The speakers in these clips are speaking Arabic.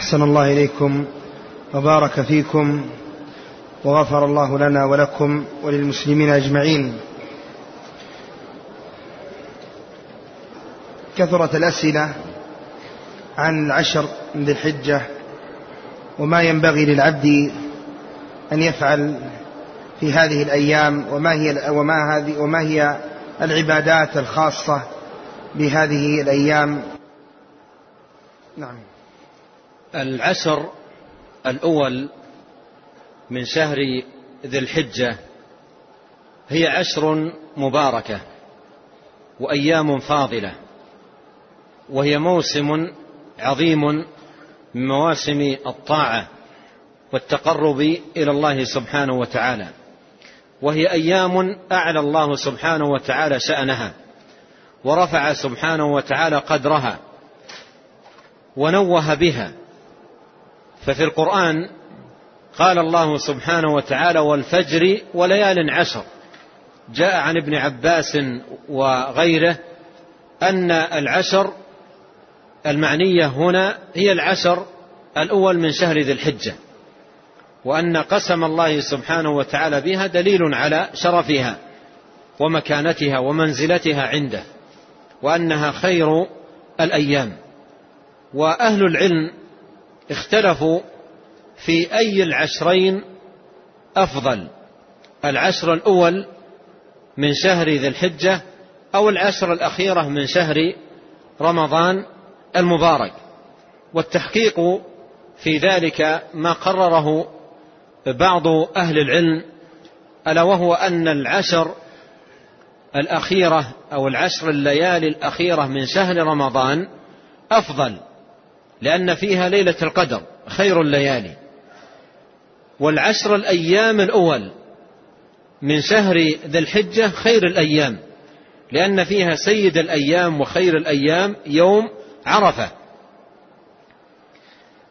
أحسن الله إليكم وبارك فيكم وغفر الله لنا ولكم وللمسلمين أجمعين. كثرت الأسئلة عن العشر من ذي الحجة وما ينبغي للعبد أن يفعل في هذه الأيام وما هي وما هذه وما هي العبادات الخاصة بهذه الأيام. نعم. العشر الأول من شهر ذي الحجة هي عشر مباركة وأيام فاضلة وهي موسم عظيم من مواسم الطاعة والتقرب إلى الله سبحانه وتعالى وهي أيام أعلى الله سبحانه وتعالى شأنها ورفع سبحانه وتعالى قدرها ونوه بها ففي القرآن قال الله سبحانه وتعالى والفجر وليال عشر. جاء عن ابن عباس وغيره أن العشر المعنية هنا هي العشر الأول من شهر ذي الحجة وأن قسم الله سبحانه وتعالى بها دليل على شرفها ومكانتها ومنزلتها عنده وأنها خير الأيام. وأهل العلم اختلفوا في أي العشرين أفضل. العشر الأول من شهر ذي الحجة أو العشر الأخيرة من شهر رمضان المبارك. والتحقيق في ذلك ما قرره بعض أهل العلم ألا وهو أن العشر الأخيرة أو العشر الليالي الأخيرة من شهر رمضان أفضل. لأن فيها ليلة القدر خير الليالي. والعشر الأيام الأول من شهر ذي الحجة خير الأيام لأن فيها سيد الأيام وخير الأيام يوم عرفة.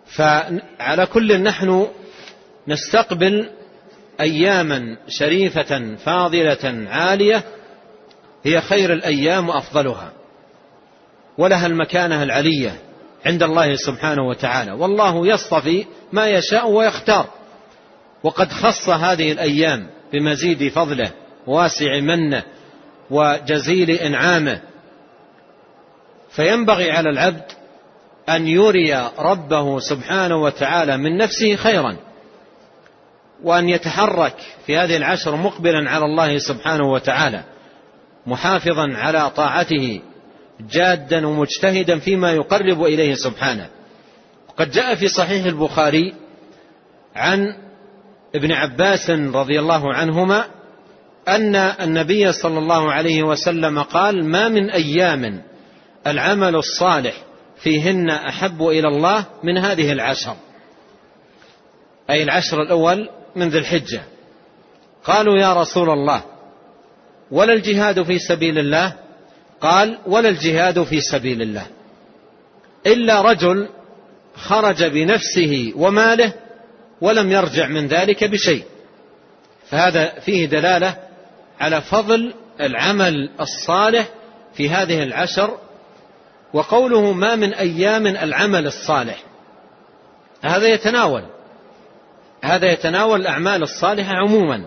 فعلى كل نحن نستقبل أياما شريفة فاضلة عالية هي خير الأيام وأفضلها. ولها المكانة العلية. عند الله سبحانه وتعالى. والله يصطفي ما يشاء ويختار. وقد خص هذه الأيام بمزيد فضله واسع منه وجزيل إنعامه. فينبغي على العبد أن يري ربه سبحانه وتعالى من نفسه خيرا وأن يتحرك في هذه العشر مقبلا على الله سبحانه وتعالى محافظا على طاعته جادا ومجتهدا فيما يقرب إليه سبحانه. وقد جاء في صحيح البخاري عن ابن عباس رضي الله عنهما أن النبي صلى الله عليه وسلم قال ما من أيام العمل الصالح فيهن أحب إلى الله من هذه العشر. أي العشر الأول من ذي الحجة. قالوا يا رسول الله ولا الجهاد في سبيل الله قال ولا الجهاد في سبيل الله. إلا رجل خرج بنفسه وماله ولم يرجع من ذلك بشيء. فهذا فيه دلالة على فضل العمل الصالح في هذه العشر وقوله ما من أيام العمل الصالح. هذا يتناول هذا يتناول الأعمال الصالحة عموما.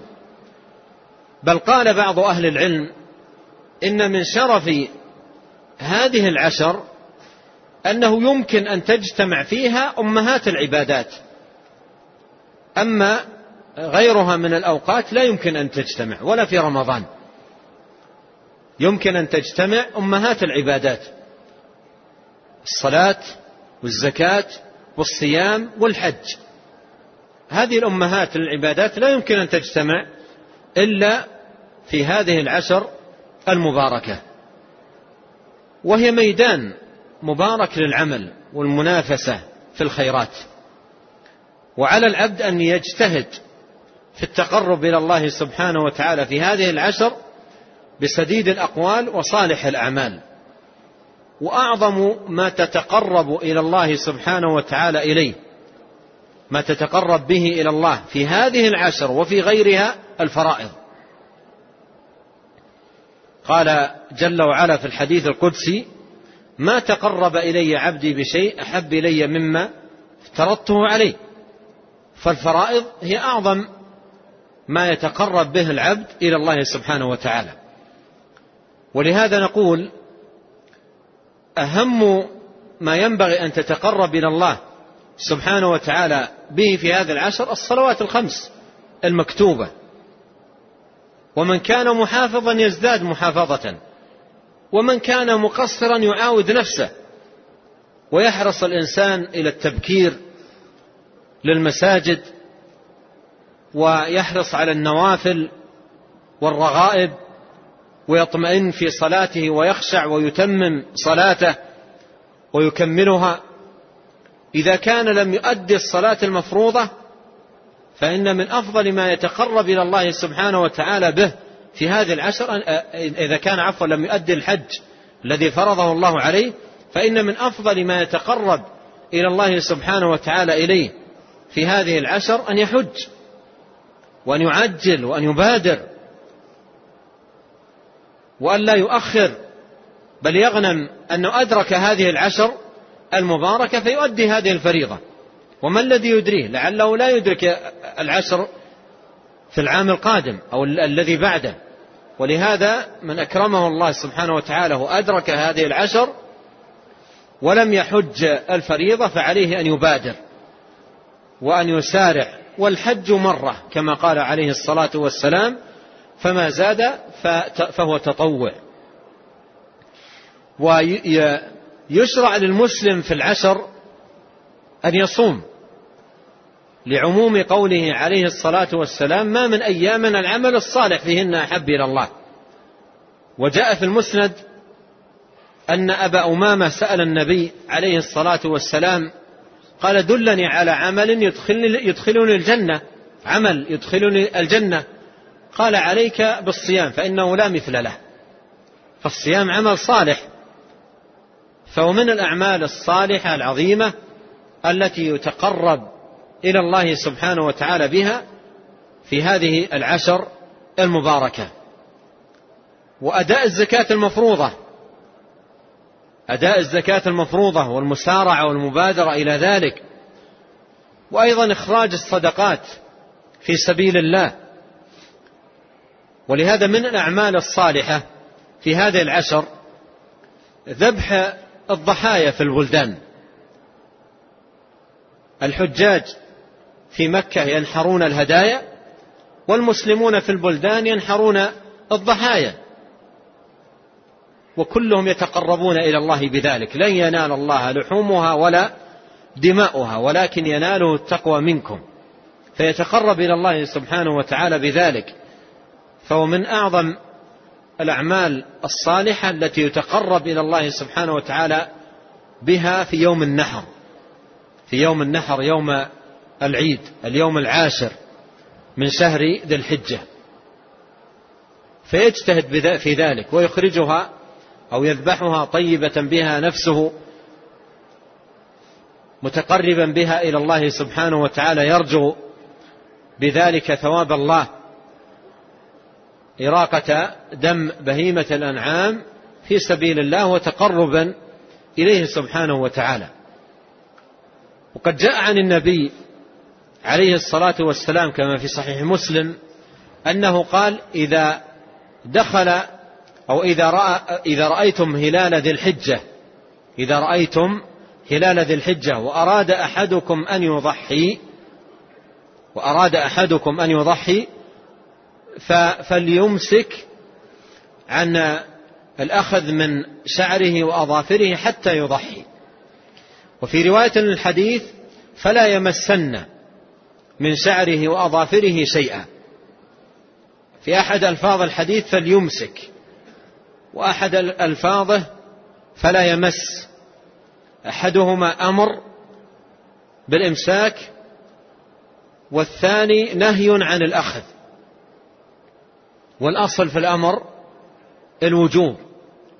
بل قال بعض أهل العلم إن من شرف هذه العشر أنه يمكن أن تجتمع فيها أمهات العبادات. أما غيرها من الأوقات لا يمكن أن تجتمع ولا في رمضان. يمكن أن تجتمع أمهات العبادات. الصلاة والزكاة والصيام والحج. هذه الأمهات للعبادات لا يمكن أن تجتمع إلا في هذه العشر المباركة. وهي ميدان مبارك للعمل والمنافسة في الخيرات. وعلى العبد أن يجتهد في التقرب إلى الله سبحانه وتعالى في هذه العشر بسديد الأقوال وصالح الأعمال. وأعظم ما تتقرب إلى الله سبحانه وتعالى إليه ما تتقرب به إلى الله في هذه العشر وفي غيرها الفرائض. قال جل وعلا في الحديث القدسي ما تقرب إلي عبدي بشيء أحب إلي مما افترضته عليه. فالفرائض هي أعظم ما يتقرب به العبد إلى الله سبحانه وتعالى. ولهذا نقول أهم ما ينبغي أن تتقرب إلى الله سبحانه وتعالى به في هذا العشر الصلوات الخمس المكتوبة. ومن كان محافظا يزداد محافظة. ومن كان مقصرا يعاود نفسه. ويحرص الإنسان إلى التبكير للمساجد. ويحرص على النوافل والرغائب. ويطمئن في صلاته ويخشع ويتمم صلاته ويكملها. إذا كان لم يؤدي الصلاة المفروضة فإن من أفضل ما يتقرب إلى الله سبحانه وتعالى به في هذه العشر إذا كان عفوا لم يؤدي الحج الذي فرضه الله عليه فإن من أفضل ما يتقرب إلى الله سبحانه وتعالى إليه في هذه العشر أن يحج وأن يعجل وأن يبادر وأن لا يؤخر بل يغنم أنه أدرك هذه العشر المباركة فيؤدي هذه الفريضة. وما الذي يدريه؟ لعله لا يدرك العشر في العام القادم أو الذي بعده. ولهذا من أكرمه الله سبحانه وتعالى وأدرك هذه العشر ولم يحج الفريضة فعليه أن يبادر وأن يسارع. والحج مرة كما قال عليه الصلاة والسلام فما زاد فهو تطوع. ويشرع للمسلم في العشر أن يصوم. لعموم قوله عليه الصلاة والسلام ما من أيامنا العمل الصالح فيهن أحب إلى الله. وجاء في المسند أن أبا أمامة سأل النبي عليه الصلاة والسلام قال دلني على عمل يدخلني, يدخلني الجنة عمل يدخلني الجنة. قال عليك بالصيام فإنه لا مثل له. فالصيام عمل صالح فهو من الأعمال الصالحة العظيمة التي يتقرب إلى الله سبحانه وتعالى بها في هذه العشر المباركة. وأداء الزكاة المفروضة أداء الزكاة المفروضة والمسارعة والمبادرة إلى ذلك وأيضا إخراج الصدقات في سبيل الله. ولهذا من الأعمال الصالحة في هذه العشر ذبح الضحايا في البلدان. الحجاج في مكة ينحرون الهدايا والمسلمون في البلدان ينحرون الضحايا. وكلهم يتقربون إلى الله بذلك. لن ينال الله لحومها ولا دماؤها ولكن يناله التقوى منكم. فيتقرب إلى الله سبحانه وتعالى بذلك. فهو من أعظم الأعمال الصالحة التي يتقرب إلى الله سبحانه وتعالى بها في يوم النحر. في يوم النحر يوم العيد اليوم العاشر من شهر ذي الحجة. فيجتهد في ذلك ويخرجها أو يذبحها طيبة بها نفسه متقربا بها إلى الله سبحانه وتعالى يرجو بذلك ثواب الله. إراقة دم بهيمة الأنعام في سبيل الله وتقربا إليه سبحانه وتعالى. وقد جاء عن النبي عليه الصلاة والسلام كما في صحيح مسلم أنه قال إذا دخل أو إذا, رأى إذا رأيتم هلال ذي الحجة إذا رأيتم هلال ذي الحجة وأراد أحدكم أن يضحي وأراد أحدكم أن يضحي فليمسك عن الأخذ من شعره وأظافره حتى يضحي. وفي رواية الحديث فلا يمسن من شعره وأظافره شيئا. في أحد ألفاظ الحديث فليمسك وأحد ألفاظه فلا يمس. أحدهما أمر بالإمساك والثاني نهي عن الأخذ. والأصل في الأمر الوجوب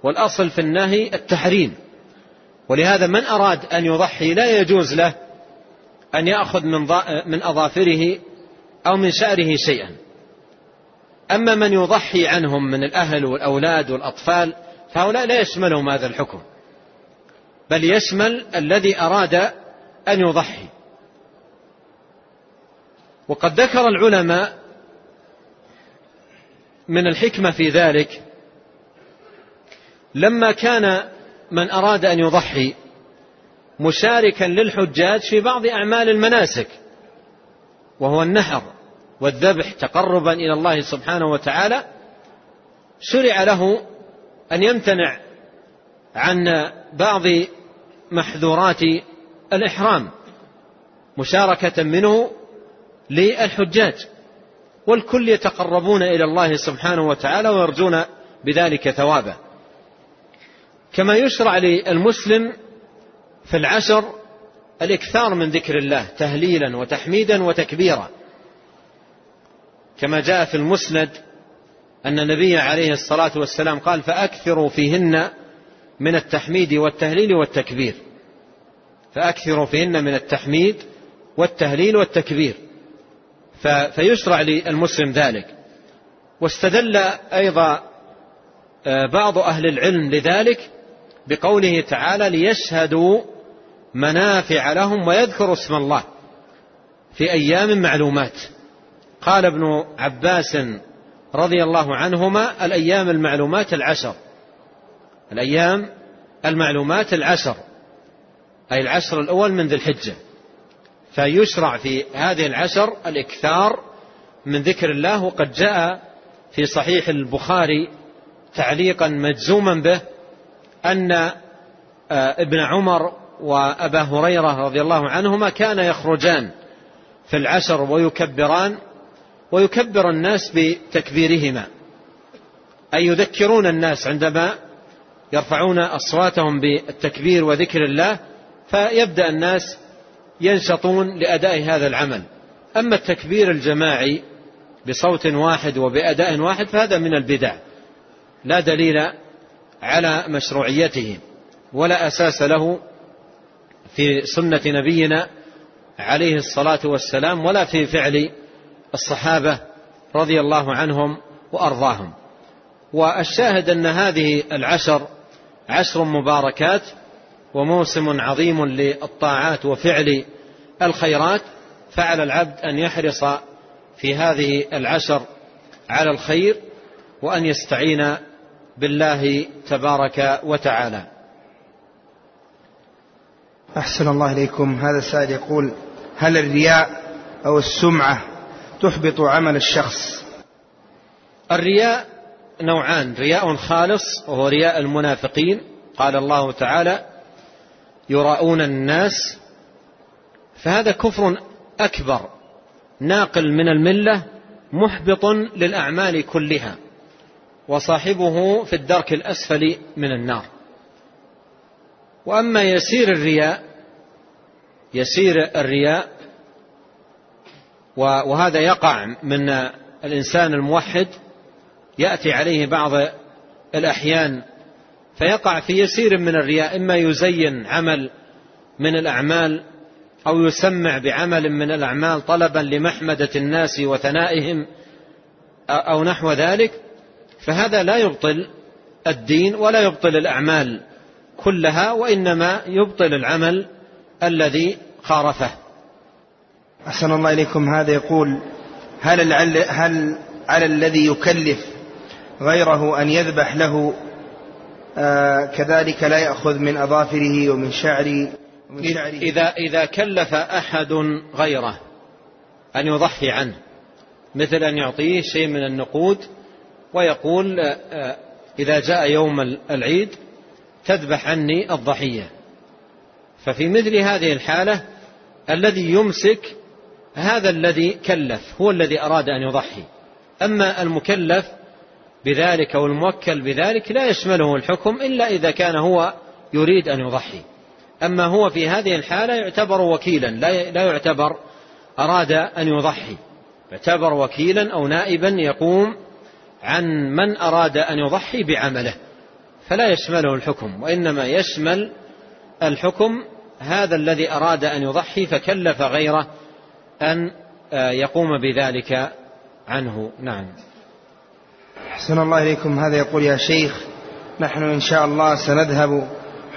والأصل في النهي التحريم. ولهذا من أراد أن يضحي لا يجوز له أن يأخذ من, من أظافره أو من شعره شيئا. أما من يضحي عنهم من الأهل والأولاد والأطفال فهؤلاء لا يشملهم هذا الحكم. بل يشمل الذي أراد أن يضحي. وقد ذكر العلماء من الحكمة في ذلك لما كان من أراد أن يضحي مشاركا للحجاج في بعض أعمال المناسك وهو النحر والذبح تقربا إلى الله سبحانه وتعالى. شرع له أن يمتنع عن بعض محذورات الإحرام مشاركة منه للحجاج والكل يتقربون إلى الله سبحانه وتعالى ويرجون بذلك ثوابه. كما يشرع للمسلم في العشر الإكثار من ذكر الله تهليلا وتحميدا وتكبيرا. كما جاء في المسند أن النبي عليه الصلاة والسلام قال فأكثروا فيهن من التحميد والتهليل والتكبير. فأكثروا فيهن من التحميد والتهليل والتكبير. فيشرع للمسلم ذلك. واستدل أيضا آه، بعض أهل العلم لذلك بقوله تعالى ليشهدوا منافع لهم ويذكروا اسم الله في أيام معلومات. قال ابن عباس رضي الله عنهما الأيام المعلومات العشر. الأيام المعلومات العشر. أي العشر الأول من ذي الحجة. فيشرع في هذه العشر الإكثار من ذكر الله وقد جاء في صحيح البخاري تعليقا مجزوما به أن آه، ابن عمر وأبا هريرة رضي الله عنهما كان يخرجان في العشر ويكبران ويكبر الناس بتكبيرهما. أي يذكرون الناس عندما يرفعون أصواتهم بالتكبير وذكر الله فيبدأ الناس ينشطون لأداء هذا العمل. أما التكبير الجماعي بصوت واحد وبأداء واحد فهذا من البدع. لا دليل على مشروعيته ولا أساس له في سنة نبينا عليه الصلاة والسلام ولا في فعل الصحابة رضي الله عنهم وأرضاهم. والشاهد أن هذه العشر عشر مباركات وموسم عظيم للطاعات وفعل الخيرات فعلى العبد أن يحرص في هذه العشر على الخير وأن يستعين بالله تبارك وتعالى. أحسن الله إليكم. هذا السائل يقول هل الرياء أو السمعة تحبط عمل الشخص؟ الرياء نوعان. رياء خالص وهو رياء المنافقين. قال الله تعالى يراؤون الناس. فهذا كفر أكبر ناقل من الملة محبط للأعمال كلها. وصاحبه في الدرك الأسفل من النار. وأما يسير الرياء يسير الرياء وهذا يقع من الإنسان الموحد يأتي عليه بعض الأحيان فيقع في يسير من الرياء إما يزين عمل من الأعمال أو يسمع بعمل من الأعمال طلبا لمحمدة الناس وثنائهم أو نحو ذلك. فهذا لا يبطل الدين ولا يبطل الأعمال كلها وإنما يبطل العمل الذي خارفه. أحسن الله إليكم. هذا يقول هل, هل على الذي يكلف غيره أن يذبح له؟ آه كذلك لا يأخذ من أظافره ومن شعره ومن شعره. إذا, إذا كلف أحد غيره أن يضحي عنه مثل أن يعطيه شيء من النقود ويقول آه، آه، إذا جاء يوم العيد تذبح عني الضحية. ففي مثل هذه الحالة الذي يمسك هذا الذي كلف هو الذي أراد أن يضحي. أما المكلف بذلك أو الموكل بذلك لا يشمله الحكم إلا إذا كان هو يريد أن يضحي. أما هو في هذه الحالة يعتبر وكيلا لا يعتبر أراد أن يضحي. يعتبر وكيلا أو نائبا يقوم عن من أراد أن يضحي بعمله فلا يشمله الحكم وإنما يشمل الحكم هذا الذي أراد أن يضحي فكلف غيره أن آه، يقوم بذلك عنه. نعم. أحسن الله إليكم. هذا يقول يا شيخ نحن إن شاء الله سنذهب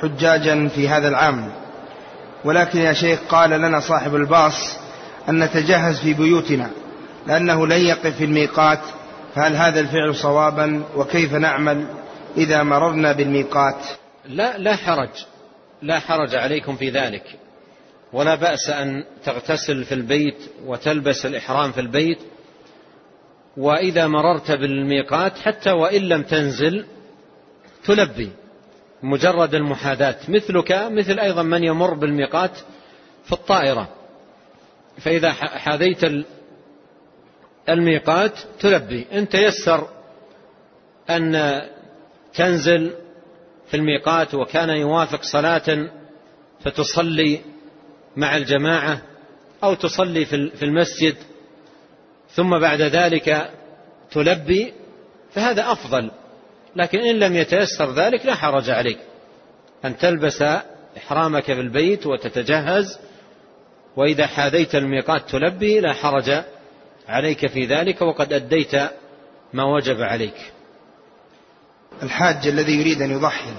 حجاجا في هذا العام. ولكن يا شيخ قال لنا صاحب الباص أن نتجهز في بيوتنا لأنه لن يقف في الميقات فهل هذا الفعل صوابا؟ وكيف نعمل إذا مررنا بالميقات؟ لا لا حرج. لا حرج عليكم في ذلك. ولا بأس أن تغتسل في البيت وتلبس الإحرام في البيت. وإذا مررت بالميقات حتى وإن لم تنزل تلبي. مجرد المحاذاة. مثلك مثل أيضا من يمر بالميقات في الطائرة. فإذا حاذيت الميقات تلبي. إن تيسر أن تنزل في الميقات وكان يوافق صلاة فتصلي مع الجماعة أو تصلي في المسجد ثم بعد ذلك تلبي فهذا أفضل. لكن إن لم يتيسر ذلك لا حرج عليك. أن تلبس إحرامك في البيت وتتجهز وإذا حاذيت الميقات تلبي لا حرج عليك في ذلك وقد أديت ما وجب عليك. الحاج الذي يريد أن يضحي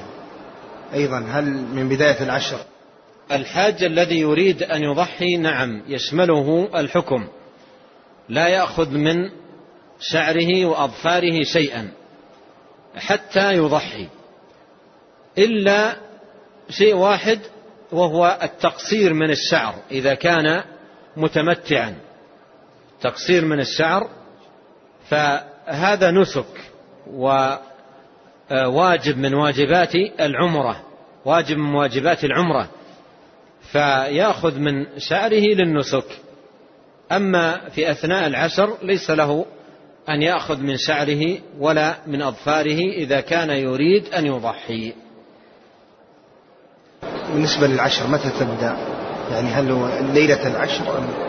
أيضا هل من بداية العشر؟ الحاج الذي يريد أن يضحي نعم يشمله الحكم. لا يأخذ من شعره وأظفاره شيئا حتى يضحي. إلا شيء واحد وهو التقصير من الشعر إذا كان متمتعا. تقصير من الشعر فهذا نسك وواجب من واجبات العمرة واجب من واجبات العمرة فيأخذ من شعره للنسك. أما في أثناء العشر ليس له أن يأخذ من شعره ولا من أظفاره إذا كان يريد أن يضحي. بالنسبة للعشر متى تبدأ؟ يعني هل هو ليلة العشر أم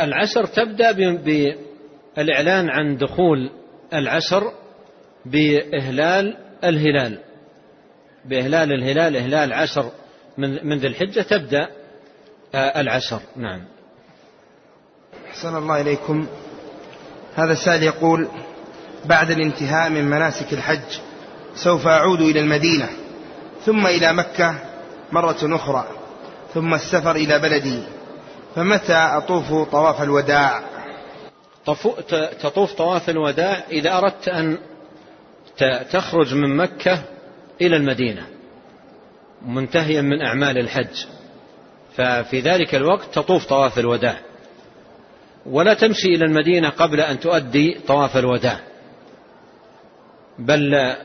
العشر تبدأ بالإعلان عن دخول العشر بإهلال الهلال. بإهلال الهلال إهلال عشر من ذي الحجة تبدأ آه، العشر نعم. أحسن الله إليكم. هذا السائل يقول بعد الانتهاء من مناسك الحج سوف أعود إلى المدينة ثم إلى مكة مرة أخرى ثم السفر إلى بلدي. فمتى أطوف طواف الوداع؟ تطوف طواف الوداع إذا أردت أن تخرج من مكة إلى المدينة منتهيا من أعمال الحج. ففي ذلك الوقت تطوف طواف الوداع. ولا تمشي إلى المدينة قبل أن تؤدي طواف الوداع. بل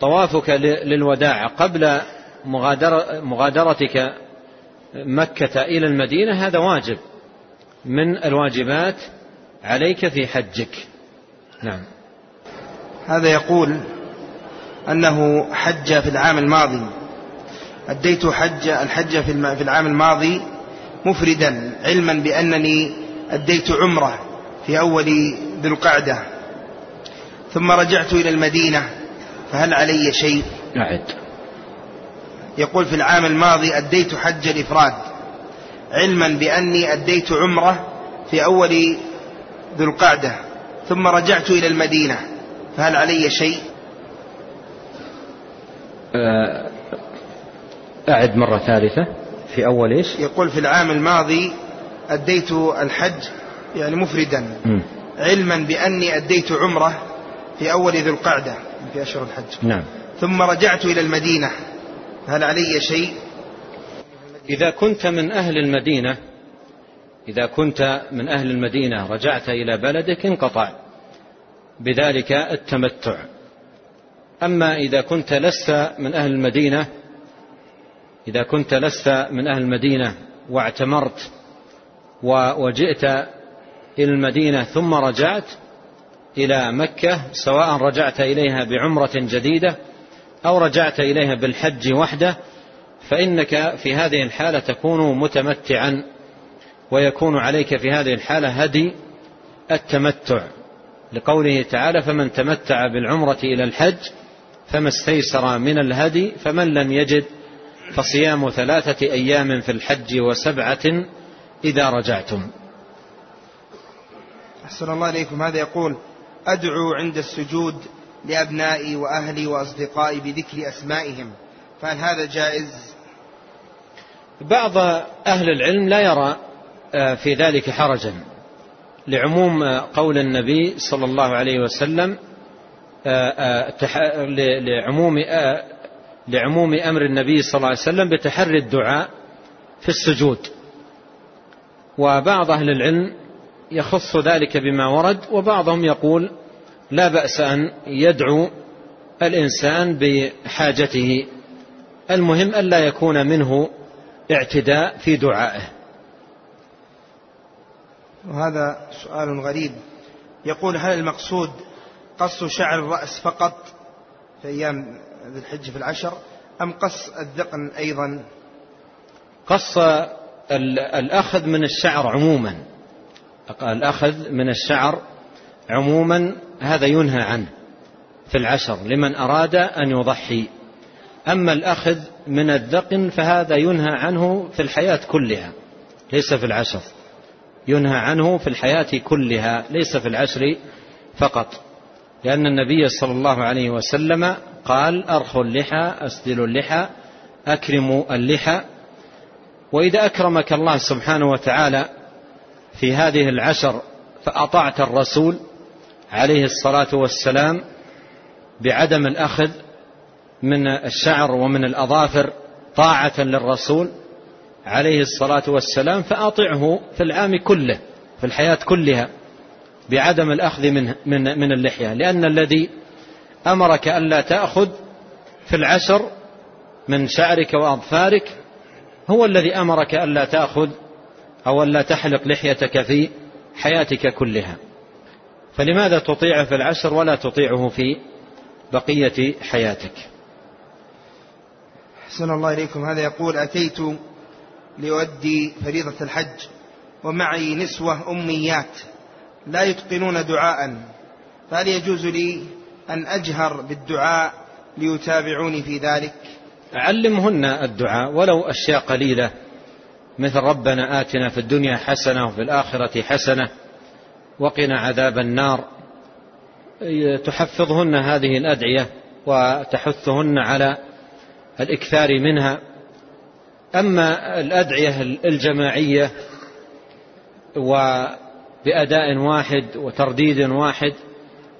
طوافك للوداع قبل مغادرتك مكة إلى المدينة هذا واجب. من الواجبات عليك في حجك. نعم. هذا يقول أنه حج في العام الماضي. أديت حج الحج في العام الماضي مفردا علما بأنني أديت عمرة في أول ذي القعدة. ثم رجعت إلى المدينة فهل علي شيء؟ أعد. يقول في العام الماضي أديت حج الإفراد علما بأني أديت عمرة في أول ذي القعدة ثم رجعت إلى المدينة فهل علي شيء؟ آه، أعد مرة ثالثة في أول إيش؟ يقول في العام الماضي أديت الحج يعني مفردا علما بأني أديت عمرة في أول ذي القعدة في أشهر الحج. نعم. ثم رجعت إلى المدينة هل علي شيء؟ إذا كنت من أهل المدينة إذا كنت من أهل المدينة رجعت إلى بلدك انقطع. بذلك التمتع. أما إذا كنت لست من أهل المدينة إذا كنت لست من أهل المدينة واعتمرت وجئت إلى المدينة ثم رجعت إلى مكة سواء رجعت إليها بعمرة جديدة أو رجعت إليها بالحج وحده فإنك في هذه الحالة تكون متمتعا ويكون عليك في هذه الحالة هدي التمتع. لقوله تعالى فمن تمتع بالعمرة إلى الحج فما استيسر من الهدي فمن لم يجد فصيام ثلاثة أيام في الحج وسبعة إذا رجعتم. أحسن الله إليكم. هذا يقول أدعو عند السجود لأبنائي وأهلي وأصدقائي بذكر أسمائهم. فهل هذا جائز؟ بعض أهل العلم لا يرى في ذلك حرجا. لعموم قول النبي صلى الله عليه وسلم لعموم لعموم أمر النبي صلى الله عليه وسلم بتحري الدعاء في السجود. وبعض أهل العلم يخص ذلك بما ورد وبعضهم يقول لا بأس أن يدعو الإنسان بحاجته. المهم ألا يكون منه اعتداء في دعائه. وهذا سؤال غريب. يقول هل المقصود قص شعر الرأس فقط في أيام ذي الحج في العشر أم قص الذقن أيضا؟ قص الأخذ من الشعر عموما. الأخذ من الشعر عموما هذا ينهى عنه في العشر لمن أراد أن يضحي. أما الأخذ من الذقن فهذا ينهى عنه في الحياة كلها ليس في العشر. ينهى عنه في الحياة كلها ليس في العشر فقط. لأن النبي صلى الله عليه وسلم قال أرخوا اللحى أسدلوا اللحى أكرموا اللحى. وإذا أكرمك الله سبحانه وتعالى في هذه العشر فأطعت الرسول عليه الصلاة والسلام بعدم الأخذ من الشعر ومن الأظافر طاعة للرسول عليه الصلاة والسلام فأطعه في العام كله في الحياة كلها بعدم الأخذ من, من, من اللحية لأن الذي أمرك ألا تأخذ في العشر من شعرك وأظفارك هو الذي أمرك ألا تأخذ أو ألا تحلق لحيتك في حياتك كلها. فلماذا تطيعه في العشر ولا تطيعه في بقية حياتك؟ حسن الله إليكم. هذا يقول أتيت لأؤدي فريضة الحج ومعي نسوة أميات لا يتقنون دعاء فهل يجوز لي أن أجهر بالدعاء ليتابعوني في ذلك؟ علمهن الدعاء ولو أشياء قليلة مثل ربنا آتنا في الدنيا حسنة وفي الآخرة حسنة وقنا عذاب النار. تحفظهن هذه الأدعية وتحثهن على الإكثار منها. أما الأدعية الجماعية وبأداء واحد وترديد واحد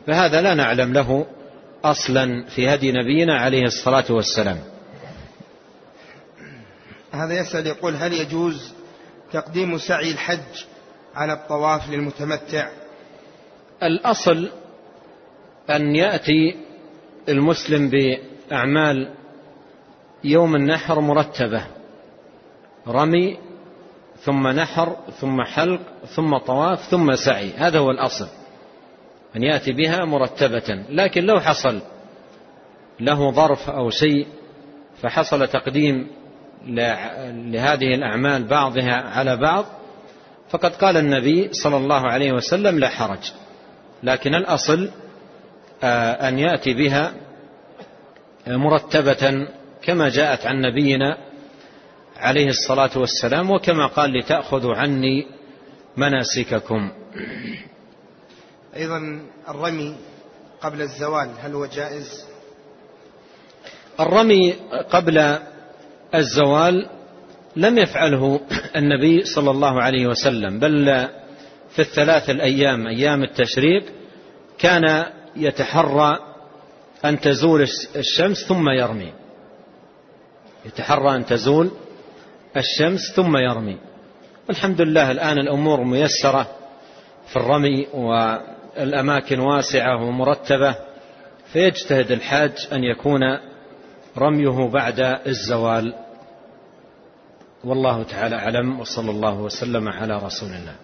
فهذا لا نعلم له أصلا في هدي نبينا عليه الصلاة والسلام. هذا يسأل يقول هل يجوز تقديم سعي الحج على الطواف للمتمتع. الأصل أن يأتي المسلم بأعمال يوم النحر مرتبة. رمي ثم نحر ثم حلق ثم طواف ثم سعي. هذا هو الأصل. أن يأتي بها مرتبة. لكن لو حصل له ظرف أو شيء فحصل تقديم لهذه الأعمال بعضها على بعض فقد قال النبي صلى الله عليه وسلم لا حرج لكن الأصل آه، أن يأتي بها مرتبة كما جاءت عن نبينا عليه الصلاة والسلام وكما قال لتأخذوا عني مناسككم. أيضا الرمي قبل الزوال هل هو جائز؟ الرمي قبل الزوال لم يفعله النبي صلى الله عليه وسلم بل في الثلاث الأيام أيام التشريق كان يتحرى أن تزول الشمس ثم يرمي. يتحرى أن تزول الشمس ثم يرمي. والحمد لله الآن الأمور ميسرة في الرمي والأماكن واسعة ومرتبة فيجتهد الحاج أن يكون رميه بعد الزوال. والله تعالى أعلم وصلى الله وسلم على رسول الله